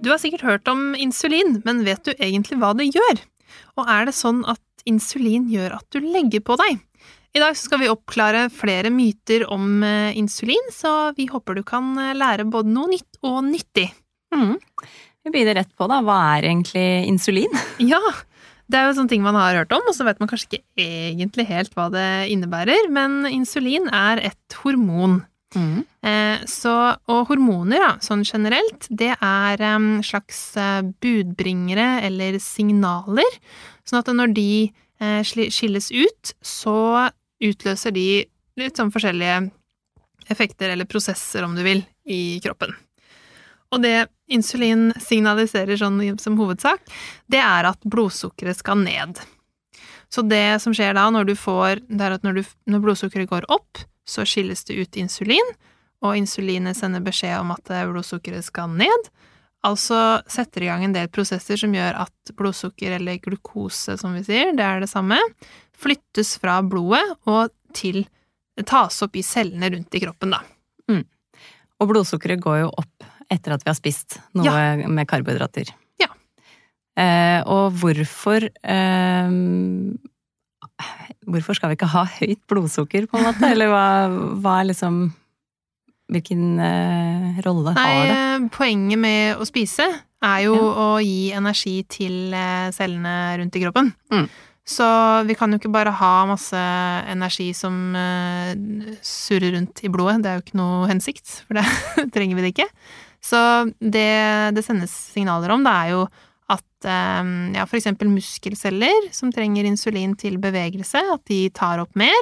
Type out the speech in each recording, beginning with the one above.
Du har sikkert hørt om insulin, men vet du egentlig hva det gjør? Og er det sånn at insulin gjør at du legger på deg? I dag skal vi oppklare flere myter om eh, insulin, så vi håper du kan eh, lære både noe nytt og nyttig. Mm. Vi begynner rett på, da. Hva er egentlig insulin? Ja, det er jo sånne ting man har hørt om, og så vet man kanskje ikke egentlig helt hva det innebærer, men insulin er et hormon. Mm. Eh, så, og hormoner, da, sånn generelt, det er slags eh, budbringere eller signaler. Sånn at når de eh, skilles ut, så utløser de litt sånn forskjellige effekter eller prosesser, om du vil, i kroppen. Og det insulin signaliserer sånn som hovedsak, det er at blodsukkeret skal ned. Så det som skjer da, når du får Det er at når, du, når blodsukkeret går opp, så skilles det ut insulin, og insulinet sender beskjed om at blodsukkeret skal ned. Altså setter i gang en del prosesser som gjør at blodsukker, eller glukose som vi sier, det er det samme, flyttes fra blodet og til tas opp i cellene rundt i kroppen, da. Mm. Og blodsukkeret går jo opp etter at vi har spist noe ja. med karbohydrater. Ja. Eh, og hvorfor eh, Hvorfor skal vi ikke ha høyt blodsukker, på en måte? Eller hva, hva er liksom Hvilken eh, rolle Nei, har det? Nei, poenget med å spise er jo ja. å gi energi til eh, cellene rundt i kroppen. Mm. Så vi kan jo ikke bare ha masse energi som uh, surrer rundt i blodet. Det er jo ikke noe hensikt, for det trenger vi det ikke. Så det det sendes signaler om, det er jo at um, ja, eksempel muskelceller som trenger insulin til bevegelse, at de tar opp mer.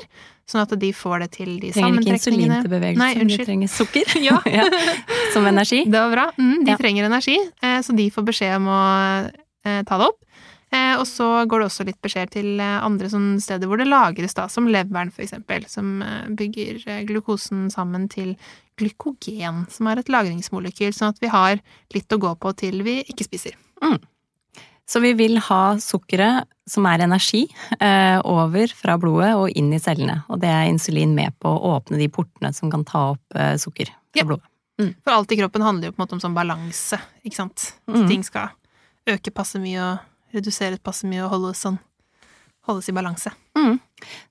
Sånn at de får det til de trenger sammentrekningene. Trenger ikke insulin til bevegelse, Nei, unnskyld. de trenger sukker. ja. ja. Som energi. Det var bra. Mm, de ja. trenger energi, eh, så de får beskjed om å eh, ta det opp. Eh, og så går det også litt beskjed til eh, andre steder hvor det lagres, da, som leveren eksempel, som eh, bygger eh, glukosen sammen til glykogen, som er et lagringsmolekyl, sånn at vi har litt å gå på til vi ikke spiser. Mm. Så vi vil ha sukkeret, som er energi, eh, over fra blodet og inn i cellene. Og det er insulin med på å åpne de portene som kan ta opp eh, sukker fra ja. blodet. Mm. For alt i kroppen handler jo på en måte om sånn balanse, ikke sant. Mm. Ting skal øke passe mye og redusere passe mye og holdes sånn holdes i balanse. Mm.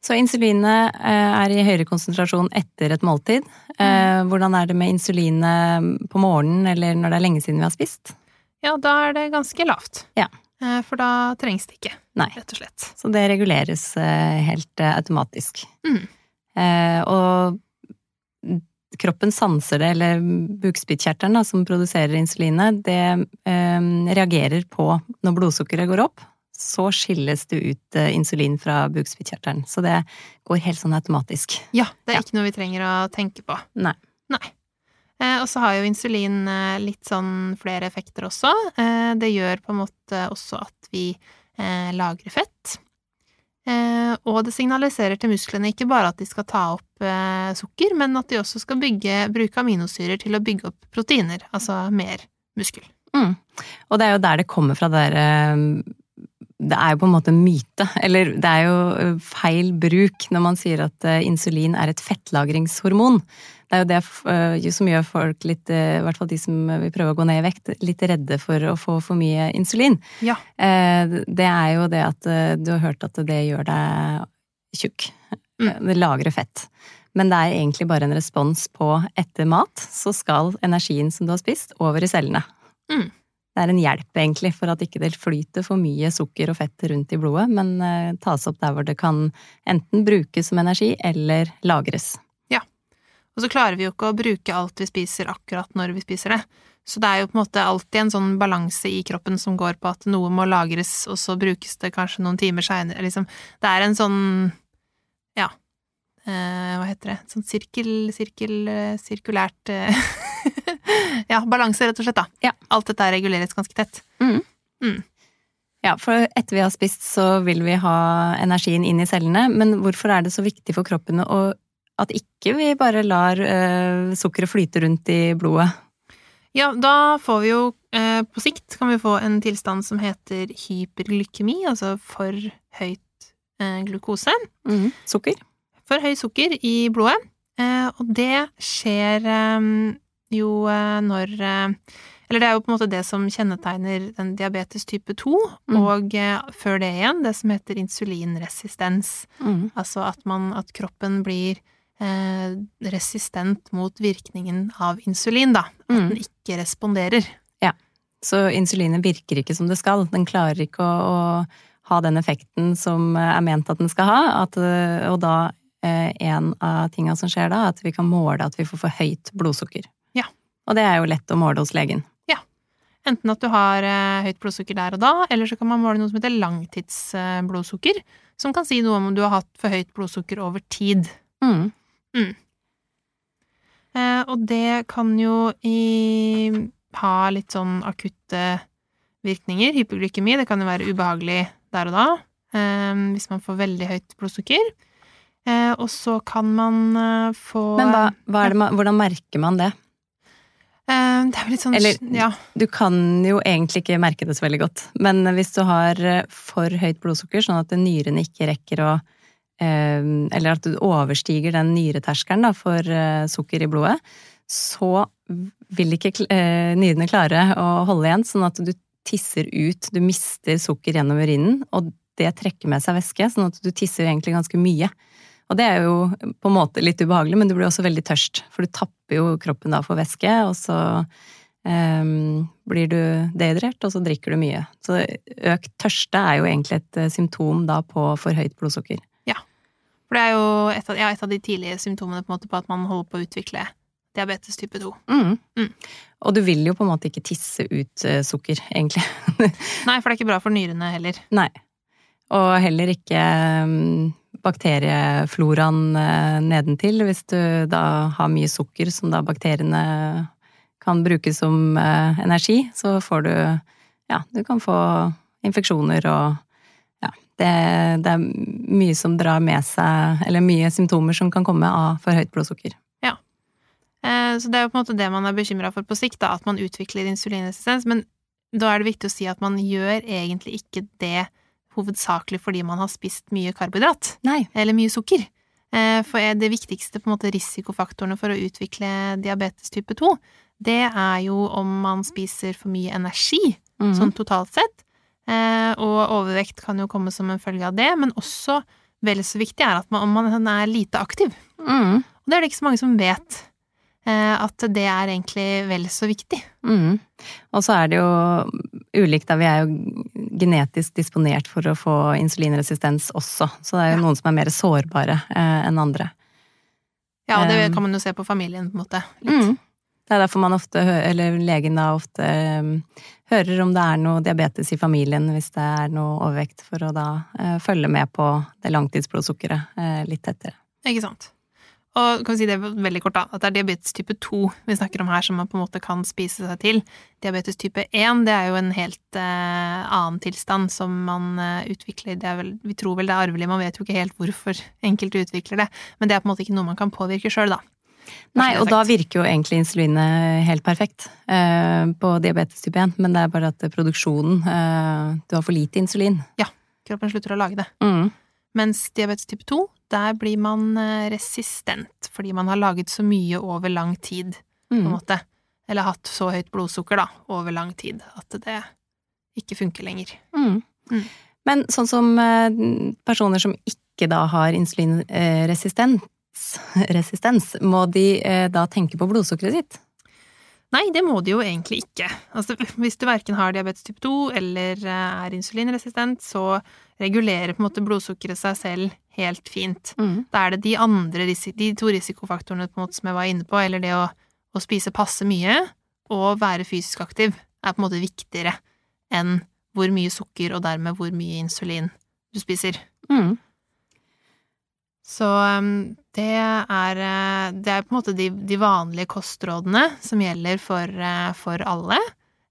Så insulinet eh, er i høyere konsentrasjon etter et måltid. Mm. Hvordan er det med insulinet på morgenen eller når det er lenge siden vi har spist? Ja, da er det ganske lavt. Ja. Eh, for da trengs det ikke, Nei. rett og slett. Så det reguleres helt automatisk. Mm. Og kroppen sanser det, eller bukspyttkjertelen som produserer insulinet, det reagerer på når blodsukkeret går opp så skilles det ut eh, insulin fra bukspyttkjertelen. Så det går helt sånn automatisk. Ja, det er ja. ikke noe vi trenger å tenke på. Nei. Nei. Eh, og så har jo insulin eh, litt sånn flere effekter også. Eh, det gjør på en måte også at vi lagrer fett. Og det signaliserer til musklene ikke bare at de skal ta opp sukker, men at de også skal bygge, bruke aminosyrer til å bygge opp proteiner, altså mer muskel. Mm. Og det er jo der det kommer fra, det det er jo på en måte en myte, eller det er jo feil bruk når man sier at insulin er et fettlagringshormon. Det er jo det eh, som gjør folk litt, i hvert fall de som vil prøve å gå ned i vekt, litt redde for å få for mye insulin. Ja. Det er jo det at du har hørt at det gjør deg tjukk. Mm. Det lagrer fett. Men det er egentlig bare en respons på etter mat, så skal energien som du har spist, over i cellene. Mm det er en hjelp, egentlig, for at ikke det flyter for mye sukker og fett rundt i blodet, men tas opp der hvor det kan enten brukes som energi eller lagres. Og så klarer vi jo ikke å bruke alt vi spiser akkurat når vi spiser det. Så det er jo på en måte alltid en sånn balanse i kroppen som går på at noe må lagres, og så brukes det kanskje noen timer seinere, liksom. Det er en sånn ja, eh, hva heter det, sånn sirkel, sirkel, eh, sirkulært eh, Ja, balanse, rett og slett, da. Ja. Alt dette reguleres ganske tett. Mm. Mm. Ja, for etter vi har spist, så vil vi ha energien inn i cellene. Men hvorfor er det så viktig for kroppen å, at ikke vi bare lar eh, sukkeret flyte rundt i blodet? Ja, da får vi jo eh, På sikt kan vi få en tilstand som heter hyperglykemi, altså for høyt eh, glukose. Mm. Sukker? For høyt sukker i blodet. Eh, og det skjer eh, jo eh, når Eller det er jo på en måte det som kjennetegner den diabetes type 2, Mm. og før det igjen det som heter insulinresistens. Mm. Altså at, man, at kroppen blir eh, resistent mot virkningen av insulin, da. At Mm. den ikke responderer. Ja. Så insulinet virker ikke som det skal. Den klarer ikke å, å ha den effekten som er ment at den skal ha. At, eh, og da eh, en av tinga som skjer da, er at vi kan måle at vi får for høyt blodsukker. Ja. Og det er jo lett å måle hos legen. Enten at du har eh, høyt blodsukker der og da, eller så kan man måle noe som heter langtidsblodsukker, som kan si noe om om du har hatt for høyt blodsukker over tid. Mm. Eh, og det kan jo i, ha litt sånn akutte virkninger. Hypoglykemi, det kan jo være ubehagelig der og da, eh, hvis man får veldig høyt blodsukker. Eh, og så kan man eh, få Men hva, hva det man, hvordan merker man det? eh, Det er jo litt sånn Eller- Ja. Du kan jo egentlig ikke merke det så veldig godt, men hvis du har eh, for høyt blodsukker, sånn at nyrene ikke rekker å Eller at du overstiger den nyreterskelen for eh, sukker i blodet, så vil ikke eh, nyrene klare å holde igjen, sånn at du tisser ut, du mister sukker gjennom urinen, og det trekker med seg væske, sånn at du tisser egentlig ganske mye. Og det er jo på en måte litt ubehagelig, men du blir også veldig tørst, for du tapper jo kroppen da for væske, og så um, blir du dehydrert, og så drikker du mye. Så økt tørste er jo egentlig et eh, symptom da på for høyt blodsukker. For det er jo et av, ja, et av de tidlige symptomene på, på at man holder på å utvikle diabetes type 2. Mm. Mm. Og du vil jo på en måte ikke tisse ut uh, sukker, egentlig. Nei, for det er ikke bra for nyrene heller. Nei. Og heller ikke um, bakteriefloraen uh, nedentil, hvis du da har mye sukker som da bakteriene kan bruke som uh, energi, så får du Ja, du kan få infeksjoner og det, det er mye som drar med seg Eller mye symptomer som kan komme av for høyt blodsukker. Ja. Så det er jo på en måte det man er bekymra for på sikt, da, at man utvikler insulinresistens. Men da er det viktig å si at man gjør egentlig ikke det hovedsakelig fordi man har spist mye karbohydrat, Nei. eller mye sukker. Eh, For det viktigste på en måte risikofaktorene for å utvikle diabetes type 2, det er jo om man spiser for mye energi, mm. sånn totalt sett. Eh, Og overvekt kan jo komme som en følge av det, men også vel så viktig er at man, om man er lite aktiv. Mm. Og det er det ikke så mange som vet. eh, At det er egentlig vel så viktig. Mm. Og så er det jo ulikt, da. Vi er jo genetisk disponert for å få insulinresistens også. Så det er jo Ja. noen som er mer sårbare eh, enn andre. Ja, og det kan man jo se på familien, på en måte. Litt. Mhm. Det er derfor man ofte, eller legen da ofte eh, hører om det er noe diabetes i familien hvis det er noe overvekt, for å da eh, følge med på det langtidsblodsukkeret eh, litt tettere. Ikke sant. Og kan vi si det veldig kort, da, at det er diabetes type 2 vi snakker om her, som man på en måte kan spise seg til. Diabetes type 1, det er jo en helt uh, annen tilstand som man utvikler. Er vel, vi tror vel det er arvelig, man vet jo ikke helt hvorfor enkelte utvikler det, men det er på en måte ikke noe man kan påvirke sjøl, da. Nei, og da virker jo egentlig insulinet helt perfekt eh, på diabetes type 1, men det er bare at produksjonen eh, Du har for lite insulin. Ja. Kroppen slutter å lage det. Mm. Mens diabetes type 2, der blir man eh, resistent, fordi man har laget så mye over lang tid. på en Mm. måte. Eller hatt så høyt blodsukker, da, over lang tid, at det ikke funker lenger. Mm. Mm. Men sånn som eh, personer som ikke da har insulinresistens, resistens, må de eh, da tenke på blodsukkeret sitt? Nei, det må de jo egentlig ikke. Altså, hvis du verken har diabetes type 2 eller eh, er insulinresistent, så regulerer på en måte blodsukkeret seg selv helt fint. Mm. Da er det de andre, de to risikofaktorene måte som jeg var inne på, eller det å, å spise passe mye og være fysisk aktiv, er på en måte viktigere enn hvor mye sukker og dermed hvor mye insulin du spiser. Mm. Så um, det er, eh, det er på en måte de, de vanlige kostrådene som gjelder for, eh, for alle.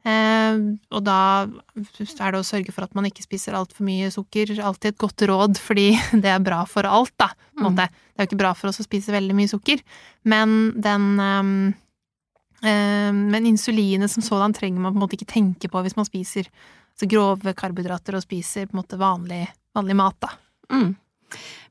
Eh, og da er det å sørge for at man ikke spiser altfor mye sukker, alltid et godt råd, fordi det er bra for alt, da. Mm. Det er jo ikke bra for oss å spise veldig mye sukker, men den eh, Men insulinet som sådan trenger man på en måte ikke tenke på hvis man spiser så grove karbohydrater og spiser på en måte vanlig, vanlig mat, da. Mm.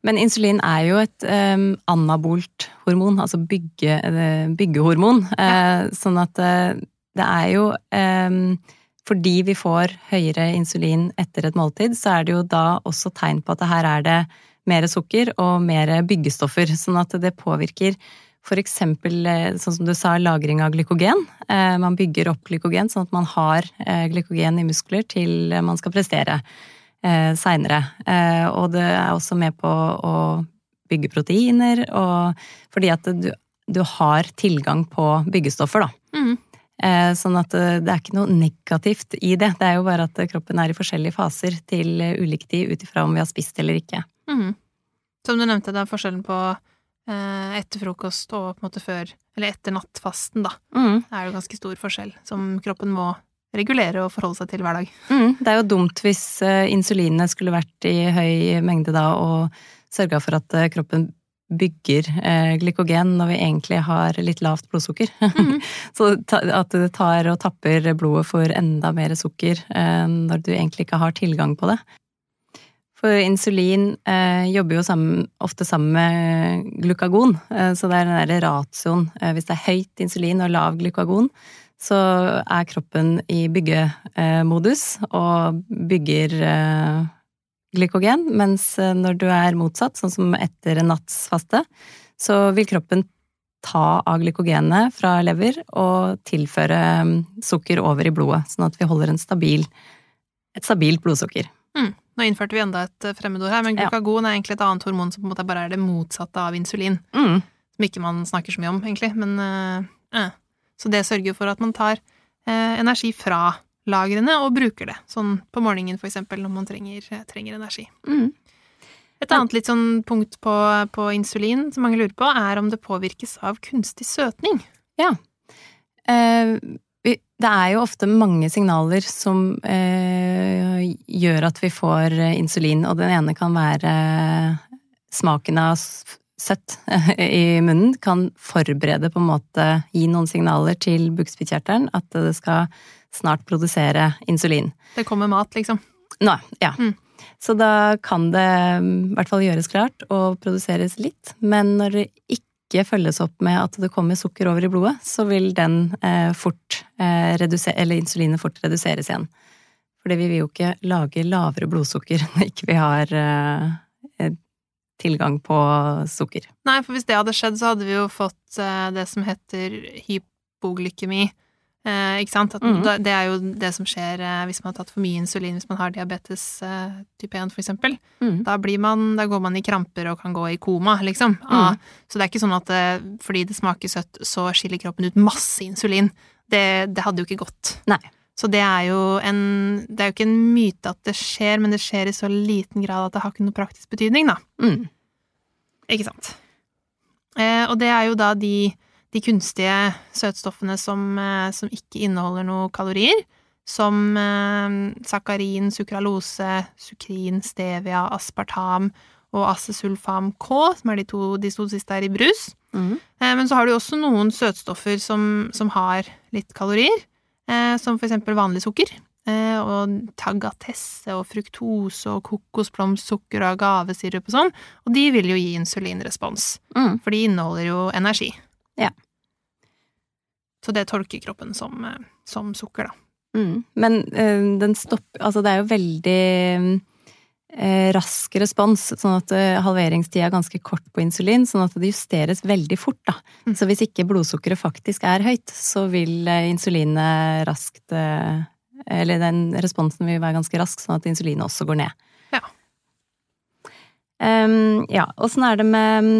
Men insulin er jo et um, anabolt hormon, altså bygge, eh, byggehormon. Eh, sånn at det er jo um, Fordi vi får høyere insulin etter et måltid, så er det jo da også tegn på at her er det mer sukker og mer byggestoffer. Sånn at det påvirker eh, sånn som du sa, lagring av glykogen. Man bygger opp glykogen sånn at man har glykogen i muskler til man skal prestere eh, seinere. Eh, og det er også med på å bygge proteiner, og fordi at du, du har tilgang på byggestoffer, da. Mm. Eh, sånn at eh, det er ikke noe negativt i det. Det er jo bare at kroppen er i forskjellige faser til eh, ulik tid ut ifra om vi har spist eller ikke. Mm. Som du nevnte, det er forskjellen på eh, etter frokost og på en måte før, eller etter nattfasten, da. Mm. Det er jo ganske stor forskjell som kroppen må regulere og forholde seg til hver dag. Mm. Det er jo dumt hvis insulinene insulinet skulle vært i høy mengde da og sørga for at eh, kroppen bygger eh, glykogen når vi egentlig har litt lavt blodsukker. Mm. Så at det tar og tapper blodet for enda mer sukker eh, når du egentlig ikke har tilgang på det. For insulin eh, jobber jo sammen, ofte sammen med glukagon, eh, så det er den derre ratioen. Eh, hvis det er høyt insulin og lav glukagon, så er kroppen i byggemodus og bygger eh, glykogen, mens eh, når du er motsatt, sånn som etter en natts faste, så vil kroppen ta av glykogenet fra lever og tilføre mm, sukker over i blodet, sånn at vi holder en stabil, et stabilt blodsukker. Nå innførte vi enda et eh, fremmedord her, men Ja. glukagon er egentlig et annet hormon som på en måte bare er det motsatte av insulin. Mm. Som ikke man snakker så mye om, egentlig, men eh. Så det sørger for at man tar eh, energi fra lagrene og bruker det. Sånn på morgenen, for eksempel, når man trenger, eh, trenger energi. Mm. Et annet litt sånn punkt på, på insulin som mange lurer på, er om det påvirkes av kunstig søtning. Eh, vi- det er jo ofte mange signaler som eh, gjør at vi får eh, insulin, og den ene kan være smaken av søtt i munnen. Kan forberede på en måte, gi noen signaler til bukspyttkjertelen at det skal snart produsere insulin. Det kommer mat, liksom. Nei, ja. Mm. Så da kan det mm, i hvert fall gjøres klart og produseres litt, men når det ikke følges opp med at det kommer sukker over i blodet, så vil den eh, fort eh, redusere, eller insulinet fort reduseres igjen. Fordi vi vil jo ikke lage lavere blodsukker når ikke vi har eh, tilgang på sukker. Nei, for hvis det hadde skjedd, så hadde vi jo fått eh, det som heter hypoglykemi. Eh, ikke sant? Mhm. Det er jo det som skjer eh, hvis man har tatt for mye insulin, hvis man har diabetes eh, type 1, for eksempel. Mm. Da, blir man, da går man i kramper og kan gå i koma, liksom. Ah, så det er ikke sånn at eh, fordi det smaker søtt, så skiller kroppen ut masse insulin. Det, det hadde jo ikke gått. Nei. Så det er jo en Det er jo ikke en myte at det skjer, men det skjer i så liten grad at det har ikke noe praktisk betydning, da. Mm. Ikke sant. Eh, og det er jo da de, de kunstige søtstoffene som, eh, som ikke inneholder noe kalorier. Som eh, sakarin, sukralose, sukrin, stevia, aspartam og acesulfam K, som er de to, de to siste her i brus. Mm. Eh, men så har du også noen søtstoffer som, som har litt kalorier, som for eksempel vanlig sukker. Eh, og tagatesse og fruktose og kokosblomstsukker og agavesirup og sånn. Og de vil jo gi insulinrespons, Mm. for de inneholder jo energi. Ja. Så det tolker kroppen som, eh, som sukker, da. Mm. Men eh, den stopper Altså, det er jo veldig eh, rask respons, sånn at eh, halveringstida er ganske kort på insulin, sånn at det justeres veldig fort, da. Mm. Så hvis ikke blodsukkeret faktisk er høyt, så vil eh, insulinet raskt eh, Eller den responsen vil være ganske rask, sånn at insulinet også går ned. Ja. Um, ja, åssen er det med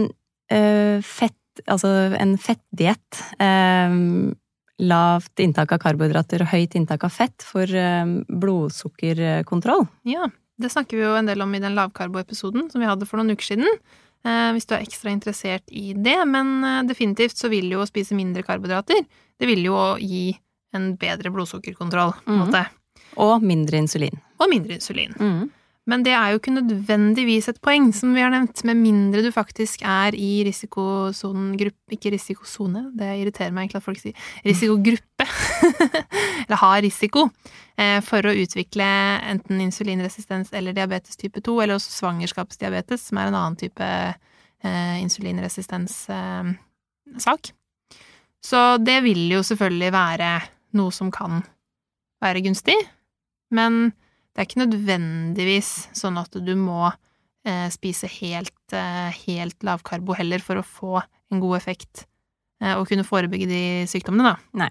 uh, fett Altså en fettdiett. Um, lavt inntak av karbohydrater og høyt inntak av fett for um, blodsukkerkontroll. Ja, det snakker vi jo en del om i den lavkarbo-episoden som vi hadde for noen uker siden. eh, hvis du er ekstra interessert i det, men eh, definitivt så vil jo å spise mindre karbohydrater, det vil jo gi en bedre blodsukkerkontroll, på en Mhm. måte. Og mindre insulin. Og mindre insulin. Men det er jo ikke nødvendigvis et poeng, som vi har nevnt, med mindre du faktisk er i risikosonen gruppe Ikke risikosone, det irriterer meg egentlig at folk sier risikogruppe. eller har risiko eh, for å utvikle enten insulinresistens eller diabetes type 2, eller også svangerskapsdiabetes, som er en annen type eh, insulinresistens-sak. Så det vil jo selvfølgelig være noe som kan være gunstig, men det er ikke nødvendigvis sånn at du må eh, spise helt, eh, helt lavkarbo heller for å få en god effekt eh, og kunne forebygge de sykdommene, da.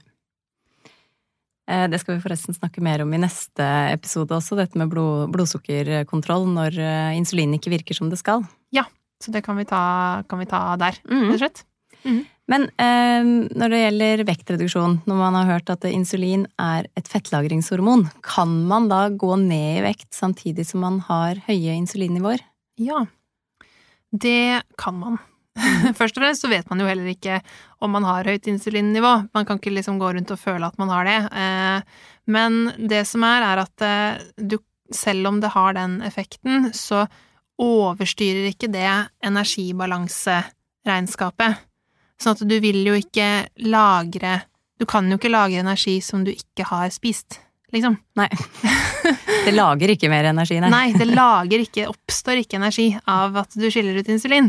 Eh, Det skal vi forresten snakke mer om i neste episode også, dette med blod, blodsukkerkontroll når eh, insulin ikke virker som det skal. Ja, Så det kan vi ta, kan vi ta der, Mm. rett og slett. Men eh, når det gjelder vektreduksjon, når man har hørt at insulin er et fettlagringshormon, kan man da gå ned i vekt samtidig som man har høye insulinnivåer? Ja, det kan man. Først og fremst så vet man jo heller ikke om man har høyt insulinnivå. Man kan ikke liksom gå rundt og føle at man har det. Eh, Men det som er, er at eh, du, selv om det har den effekten, så overstyrer ikke det energibalanseregnskapet. Sånn at du vil jo ikke lagre Du kan jo ikke lagre energi som du ikke har spist, liksom. Nei. Det lager ikke mer energi, nei. Nei, det lager ikke, oppstår ikke energi av at du skiller ut insulin.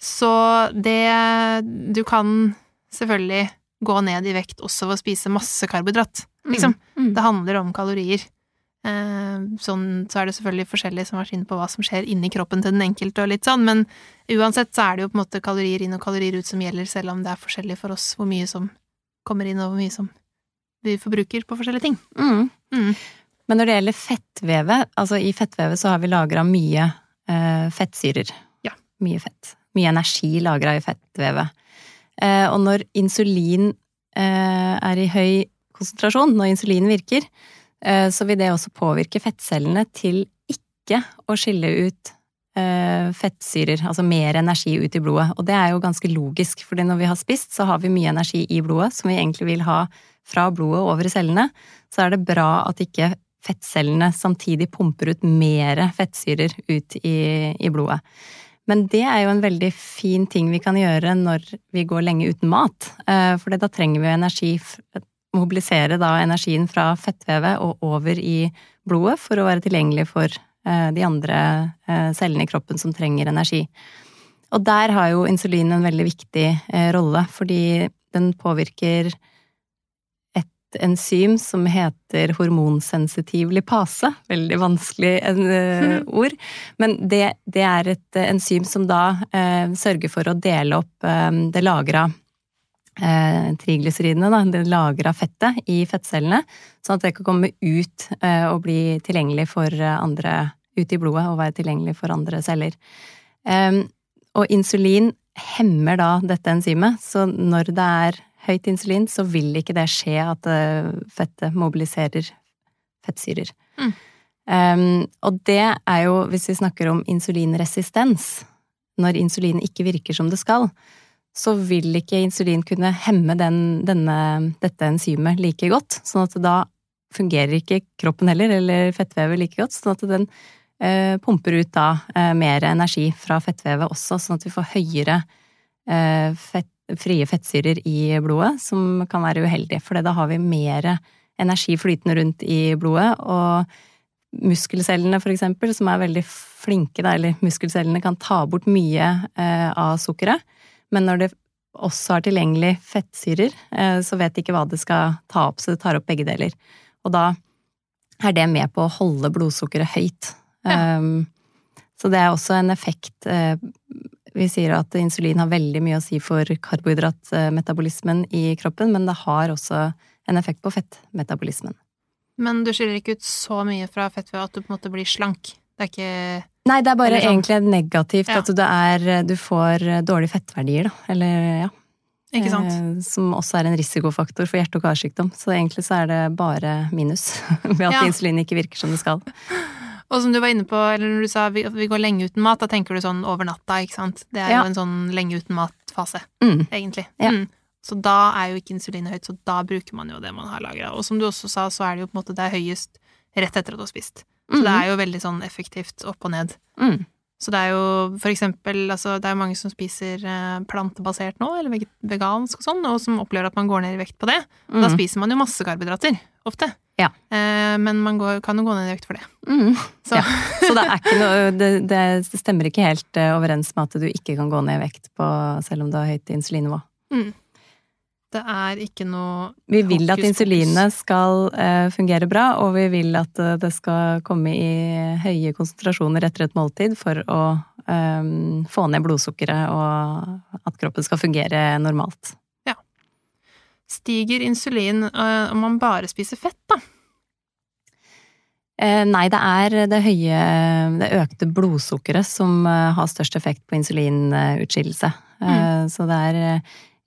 Så det Du kan selvfølgelig gå ned i vekt også ved å spise masse karbohydrat, liksom. Mm. Det handler om kalorier. Eh, sånn, så er det selvfølgelig forskjellig som vært inne på hva som skjer inni kroppen til den enkelte og litt sånn, men uansett så er det jo på en måte kalorier inn og kalorier ut som gjelder, selv om det er forskjellig for oss hvor mye som kommer inn og hvor mye som vi forbruker på forskjellige ting. Mm. Mm. Men når det gjelder fettvevet, altså i fettvevet så har vi lagra mye eh, fettsyrer. Ja. Mye fett. Mye energi lagra i fettvevet. Eh, og når insulin eh, er i høy konsentrasjon, når insulin virker, så vil det også påvirke fettcellene til ikke å skille ut eh, fettsyrer, altså mer energi ut i blodet. Og det er jo ganske logisk, fordi når vi har spist, så har vi mye energi i blodet som vi egentlig vil ha fra blodet over i cellene. Så er det bra at ikke fettcellene samtidig pumper ut mer fettsyrer ut i, i blodet. Men det er jo en veldig fin ting vi kan gjøre når vi går lenge uten mat. Eh, For da trenger vi energi, mobilisere da energien fra fettvevet og over i blodet for å være tilgjengelig for eh, de andre eh, cellene i kroppen som trenger energi. Og der har jo insulin en veldig viktig eh, rolle, fordi den påvirker et enzym som heter hormonsensitiv lipase. Veldig vanskelig ord. Men det, det er et enzym som da eh, sørger for å dele opp eh, det lagra eh, triglyseridene, da, det lagra fettet i fettcellene, sånn at det kan komme ut eh, og bli tilgjengelig for eh, andre ut i blodet og være tilgjengelig for andre celler. Eh, og insulin hemmer da dette enzymet, så når det er høyt insulin, så vil ikke det skje at eh, fettet mobiliserer fettsyrer. Mm. Um, og det er jo, hvis vi snakker om insulinresistens, når insulin ikke virker som det skal, så vil ikke insulin kunne hemme den, denne, dette enzymet like godt. Sånn at da fungerer ikke kroppen heller, eller fettvevet like godt. Sånn at den eh, pumper ut da eh, mer energi fra fettvevet også, sånn at vi får høyere eh, fett, frie fettsyrer i blodet, som kan være uheldig. For da har vi mer energi flytende rundt i blodet, og muskelcellene for eksempel, som er veldig flinke, da, eller muskelcellene kan ta bort mye eh, av sukkeret, men når det også har tilgjengelig fettsyrer, eh, så vet de ikke hva det skal ta opp, så det tar opp begge deler. Og da er det med på å holde blodsukkeret høyt. Ja. Um, så det er også en effekt eh, Vi sier at insulin har veldig mye å si for karbohydratmetabolismen i kroppen, men det har også en effekt på fettmetabolismen. Men du skiller ikke ut så mye fra fett ved at du på en måte blir slank. Det er ikke Nei, det er bare sånn- egentlig negativt Ja. at du, er, du får dårlige fettverdier, da. Eller ja. Ikke sant? Eh, Som også er en risikofaktor for hjerte- og karsykdom. Så egentlig så er det bare minus ved at Ja. insulin ikke virker som det skal. Og som du var inne på, eller når du sa vi, vi går lenge uten mat, da tenker du sånn over natta, ikke sant? Det er Ja. jo en sånn lenge uten mat-fase, Mm. egentlig. Ja. Mm. Så da er jo ikke insulinet høyt, så da bruker man jo det man har lagra. Og som du også sa, så er det jo på en måte det er høyest rett etter at du har spist. Så det er jo veldig sånn effektivt opp og ned. Mm. Så det er jo for eksempel altså Det er jo mange som spiser eh, plantebasert nå, eller vegansk og sånn, og som opplever at man går ned i vekt på det. Mm. Da spiser man jo masse karbohydrater, ofte. Ja. Eh, men man går, kan jo gå ned i vekt for det. Mm. Så Ja. Så det er ikke noe det, det stemmer ikke helt eh, overens med at du ikke kan gå ned i vekt på selv om du har høyt insulinnivå. mm. Det er ikke noe Vi vil at insulinet skal eh, fungere bra, og vi vil at eh, det skal komme i høye konsentrasjoner etter et måltid for å um, få ned blodsukkeret og at kroppen skal fungere normalt. Ja. Stiger insulin om man bare spiser fett, da? Nei, det er det høye, det økte blodsukkeret som har størst effekt på insulinutskillelse. Mm. Så det er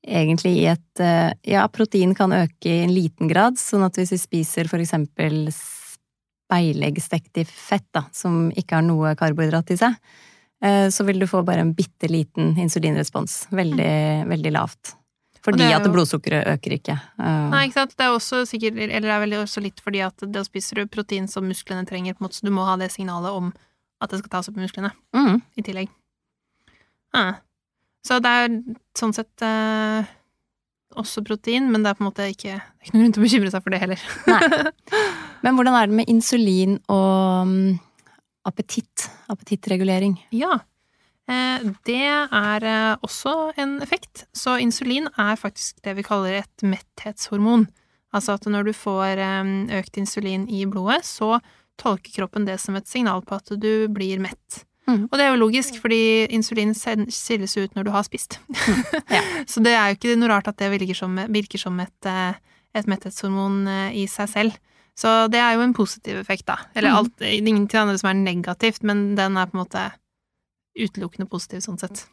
egentlig i et eh, Ja, protein kan øke i en liten grad, sånn at hvis vi spiser for eksempel speileggstekt i fett, da, som ikke har noe karbohydrat i seg, eh, så vil du få bare en bitte liten insulinrespons. Veldig, veldig lavt. Fordi er at blodsukkeret øker ikke. Eh, Nei, ikke sant. Det er også sikkert Eller det er vel også litt fordi at det spiser du protein som musklene trenger, på en måte, så du må ha det signalet om at det skal tas opp i musklene Mm. i tillegg. Ja. Så det er sånn sett eh, også protein, men det er på en måte ikke, ikke noen grunn til å bekymre seg for det heller. Nei. Men hvordan er det med insulin og mm, appetitt? Appetittregulering? Ja. Eh, det er eh, også en effekt. Så insulin er faktisk det vi kaller et metthetshormon. Altså at når du får eh, økt insulin i blodet, så tolker kroppen det som et signal på at du blir mett. Mhm. Og det er jo logisk, fordi insulin skilles ut når du har spist. Ja. så det er jo ikke noe rart at det virker som, virker som et, eh, et metthetshormon eh, i seg selv. Så det er jo en positiv effekt, da. Eller Mhm. alt, er ingenting annet som er negativt, men den er på en måte utelukkende positiv sånn sett.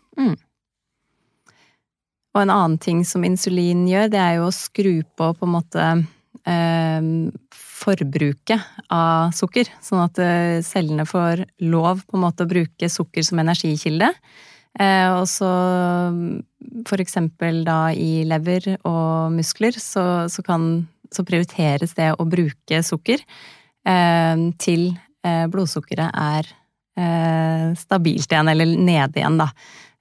Og en annen ting som insulin gjør, det er jo å skru på på en måte eh, forbruket av sukker. Sånn at eh, cellene får lov på en måte å bruke sukker som energikilde. Eh, og så for eksempel da i lever og muskler, så, så kan så prioriteres det å bruke sukker eh, til blodsukkeret er stabilt igjen, eller nede igjen, da.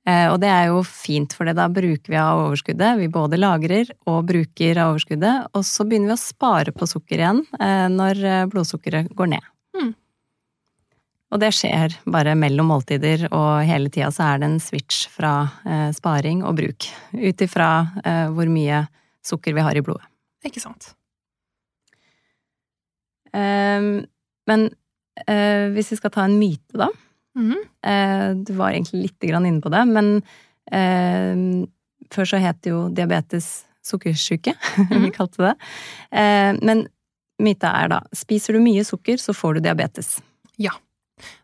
Eh, Og det er jo fint, for da bruker vi av overskuddet. Vi både lagrer og bruker av overskuddet, og så begynner vi å spare på sukker igjen eh, når eh, blodsukkeret går ned. Mm. Og det skjer bare mellom måltider, og hele tida så er det en switch fra sparing og bruk. Ut ifra hvor mye sukker vi har i blodet. Ikke sant? Eh, men hvis vi skal ta en myte, da. Eh, Du var egentlig litt grann inne på det, men eh, før så het det jo diabetes sukkersyke, vi Mhm. kalte det. Eh, men myta er da, spiser du mye sukker, så får du diabetes. Ja.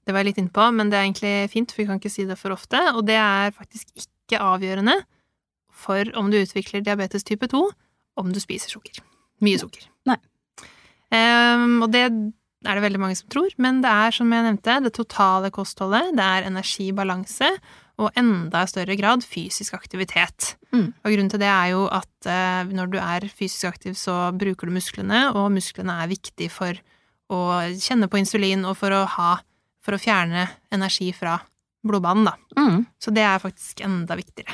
Det var jeg litt inne på, men det er egentlig fint, for vi kan ikke si det for ofte. Og det er faktisk ikke avgjørende for om du utvikler diabetes type 2, om du spiser sukker. Mye sukker. Nei. Ehm, og det er det veldig mange som tror, men det er, som jeg nevnte, det totale kostholdet, det er energibalanse, og enda i større grad fysisk aktivitet. Mm. Og grunnen til det er jo at eh, når du er fysisk aktiv, så bruker du musklene, og musklene er viktig for å kjenne på insulin og for å ha For å fjerne energi fra blodbanen, da. Mm. Så det er faktisk enda viktigere.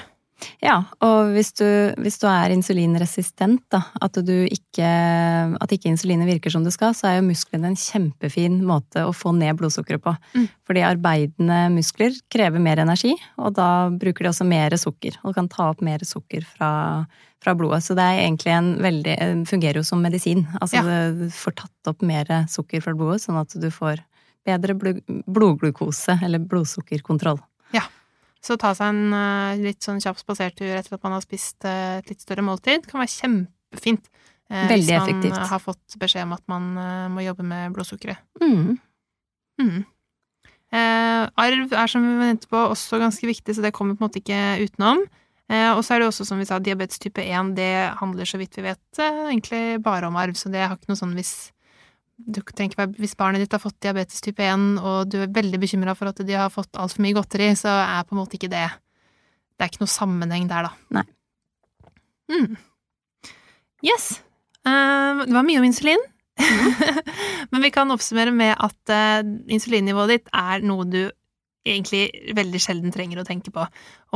Ja, og hvis du, hvis du er insulinresistent, da, at du ikke At ikke insulinet virker som det skal, så er jo musklene en kjempefin måte å få ned blodsukkeret på. Mm. Fordi arbeidende muskler krever mer energi, og da bruker de også mer sukker. Og kan ta opp mer sukker fra, fra blodet. Så det er egentlig en veldig Fungerer jo som medisin. Altså Ja. du får tatt opp mer sukker fra blodet, sånn at du får bedre blodglukose, eller blodsukkerkontroll. Så ta seg en eh, litt sånn kjapp spasertur etter at man har spist eh, et litt større måltid, det kan være kjempefint. eh, Veldig hvis man effektivt. har fått beskjed om at man må jobbe med blodsukkeret. Mm. Mm. Eh, arv er, som vi venter på, også ganske viktig, så det kommer på en måte ikke utenom. Eh, og så er det også, som vi sa, diabetes type 1, det handler så vidt vi vet egentlig bare om arv, så det har ikke noe sånn hvis du trenger ikke være, Hvis barnet ditt har fått diabetes type 1, og du er veldig bekymra for at de har fått altfor mye godteri, så er på en måte ikke det Det er ikke noe sammenheng der, da. Nei. Mm. Yes. Um, det var mye om insulin. Men vi kan oppsummere med at uh, insulinnivået ditt er noe du egentlig veldig sjelden trenger å tenke på.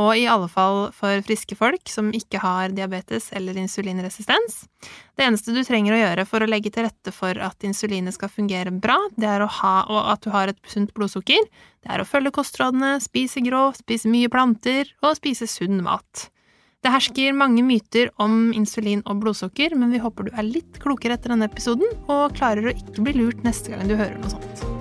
Og i alle fall for friske folk som ikke har diabetes eller insulinresistens. Det eneste du trenger å gjøre for å legge til rette for at insulinet skal fungere bra, det er å ha, og at du har et sunt blodsukker, det er å følge kostrådene, spise grå, spise mye planter og spise sunn mat. Det hersker mange myter om insulin og blodsukker, men vi håper du er litt klokere etter denne episoden og klarer å ikke bli lurt neste gang du hører noe sånt.